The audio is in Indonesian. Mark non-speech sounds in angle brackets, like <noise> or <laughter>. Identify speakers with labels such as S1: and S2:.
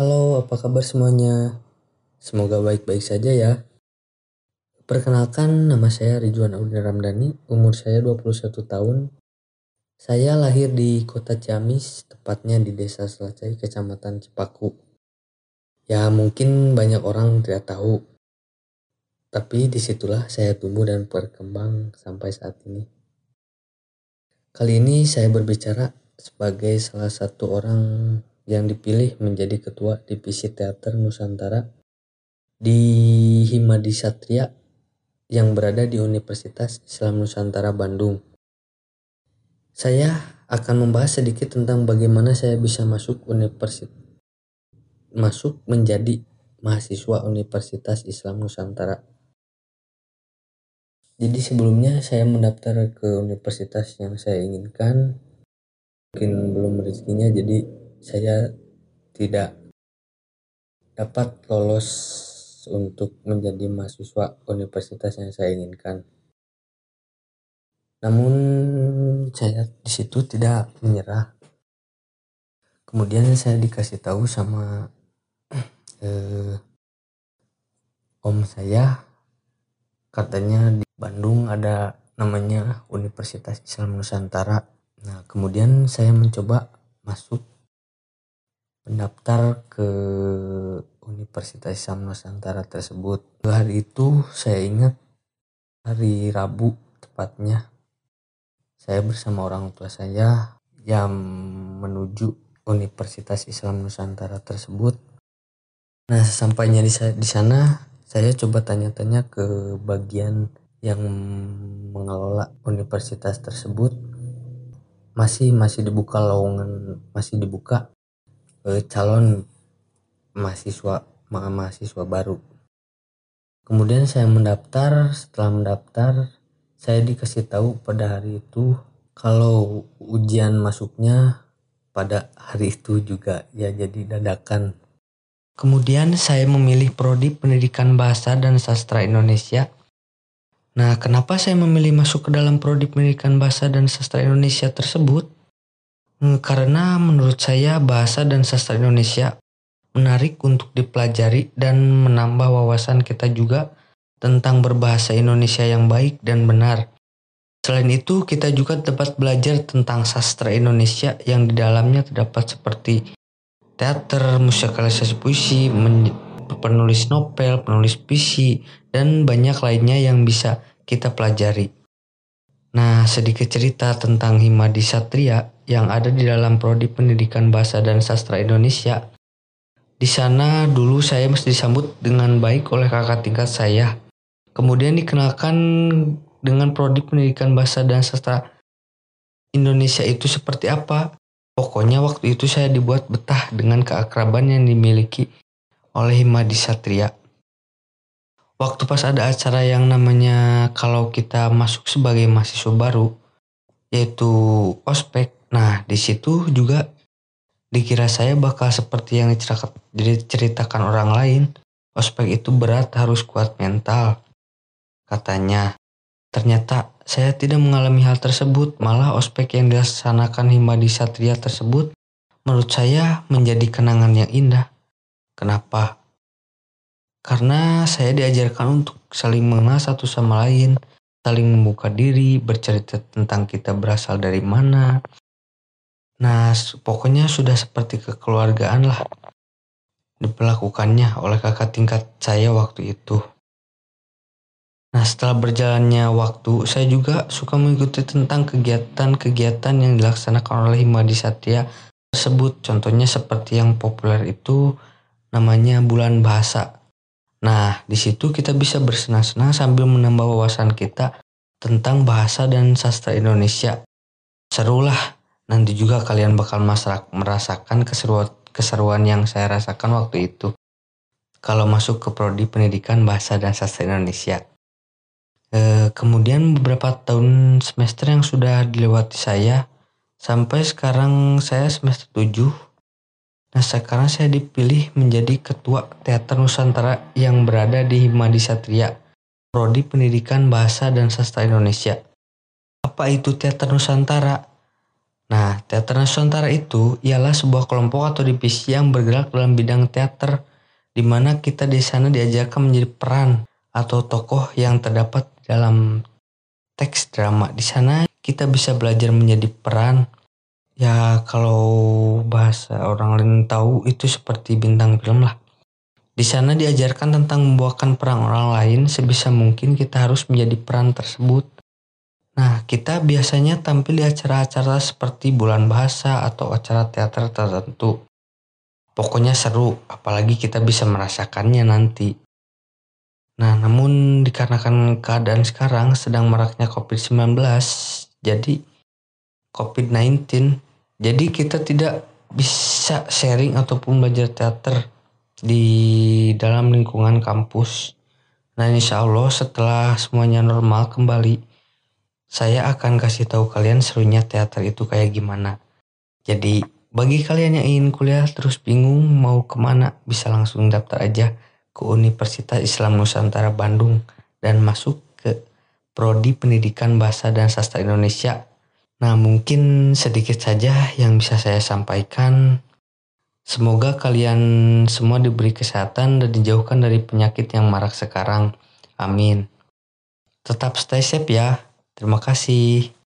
S1: Halo, apa kabar semuanya? Semoga baik-baik saja ya. Perkenalkan, nama saya Ridwan Audi Ramdhani, umur saya 21 tahun. Saya lahir di kota Ciamis, tepatnya di desa Selacai, kecamatan Cipaku. Ya mungkin banyak orang tidak tahu, tapi di situlah saya tumbuh dan berkembang sampai saat ini. Kali ini saya berbicara sebagai salah satu orang yang dipilih menjadi ketua divisi teater Nusantara di Himadi Satria yang berada di Universitas Islam Nusantara Bandung. Saya akan membahas sedikit tentang bagaimana saya bisa masuk universitas masuk menjadi mahasiswa Universitas Islam Nusantara. Jadi sebelumnya saya mendaftar ke universitas yang saya inginkan mungkin belum rezekinya jadi saya tidak dapat lolos untuk menjadi mahasiswa universitas yang saya inginkan. Namun saya di situ tidak menyerah. Kemudian saya dikasih tahu sama <clears throat> eh, om saya katanya di Bandung ada namanya Universitas Islam Nusantara Nah, kemudian saya mencoba masuk mendaftar ke Universitas Islam Nusantara tersebut. Hari itu saya ingat hari Rabu tepatnya saya bersama orang tua saya yang menuju Universitas Islam Nusantara tersebut. Nah, sesampainya di, di sana saya coba tanya-tanya ke bagian yang mengelola universitas tersebut masih masih dibuka lowongan masih dibuka eh, calon mahasiswa mahasiswa baru. Kemudian saya mendaftar setelah mendaftar saya dikasih tahu pada hari itu kalau ujian masuknya pada hari itu juga ya jadi dadakan. Kemudian saya memilih prodi pendidikan bahasa dan sastra Indonesia. Nah, kenapa saya memilih masuk ke dalam prodi pendidikan bahasa dan sastra Indonesia tersebut? Hmm, karena menurut saya bahasa dan sastra Indonesia menarik untuk dipelajari dan menambah wawasan kita juga tentang berbahasa Indonesia yang baik dan benar. Selain itu, kita juga dapat belajar tentang sastra Indonesia yang di dalamnya terdapat seperti teater, musikalisasi puisi, penulis novel, penulis puisi, dan banyak lainnya yang bisa kita pelajari. Nah, sedikit cerita tentang Himadi Satria yang ada di dalam prodi pendidikan bahasa dan sastra Indonesia. Di sana dulu saya mesti disambut dengan baik oleh kakak tingkat saya. Kemudian dikenalkan dengan prodi pendidikan bahasa dan sastra Indonesia itu seperti apa. Pokoknya waktu itu saya dibuat betah dengan keakraban yang dimiliki oleh Himadi Satria. Waktu pas ada acara yang namanya kalau kita masuk sebagai mahasiswa baru, yaitu ospek. Nah, di situ juga dikira saya bakal seperti yang diceritakan orang lain. Ospek itu berat harus kuat mental. Katanya, ternyata saya tidak mengalami hal tersebut. Malah ospek yang dilaksanakan Himadi Satria tersebut menurut saya menjadi kenangan yang indah. Kenapa? Karena saya diajarkan untuk saling mengenal satu sama lain, saling membuka diri, bercerita tentang kita berasal dari mana. Nah, pokoknya sudah seperti kekeluargaan lah diperlakukannya oleh kakak tingkat saya waktu itu. Nah, setelah berjalannya waktu, saya juga suka mengikuti tentang kegiatan-kegiatan yang dilaksanakan oleh Himadi Satya tersebut. Contohnya seperti yang populer itu namanya bulan bahasa. Nah, di situ kita bisa bersenang-senang sambil menambah wawasan kita tentang bahasa dan sastra Indonesia. Serulah, nanti juga kalian bakal merasakan keseruan, keseruan yang saya rasakan waktu itu. Kalau masuk ke prodi pendidikan bahasa dan sastra Indonesia. E, kemudian beberapa tahun semester yang sudah dilewati saya, sampai sekarang saya semester 7 Nah sekarang saya dipilih menjadi ketua teater Nusantara yang berada di Himadi Satria, Prodi Pendidikan Bahasa dan Sastra Indonesia. Apa itu teater Nusantara? Nah, teater Nusantara itu ialah sebuah kelompok atau divisi yang bergerak dalam bidang teater, di mana kita di sana diajarkan menjadi peran atau tokoh yang terdapat dalam teks drama. Di sana kita bisa belajar menjadi peran. Ya, kalau bahasa orang lain tahu itu seperti bintang film lah. Di sana diajarkan tentang membawakan peran orang lain sebisa mungkin kita harus menjadi peran tersebut. Nah, kita biasanya tampil di acara-acara seperti bulan bahasa atau acara teater tertentu. Pokoknya seru, apalagi kita bisa merasakannya nanti. Nah, namun dikarenakan keadaan sekarang sedang maraknya COVID-19, jadi COVID-19, jadi kita tidak bisa sharing ataupun belajar teater di dalam lingkungan kampus. Nah insya Allah setelah semuanya normal kembali, saya akan kasih tahu kalian serunya teater itu kayak gimana. Jadi bagi kalian yang ingin kuliah terus bingung mau ke mana, bisa langsung daftar aja ke Universitas Islam Nusantara Bandung dan masuk ke Prodi Pendidikan Bahasa dan Sastra Indonesia. Nah mungkin sedikit saja yang bisa saya sampaikan. Semoga kalian semua diberi kesehatan dan dijauhkan dari penyakit yang marak sekarang. Amin. Tetap stay safe ya. Terima kasih.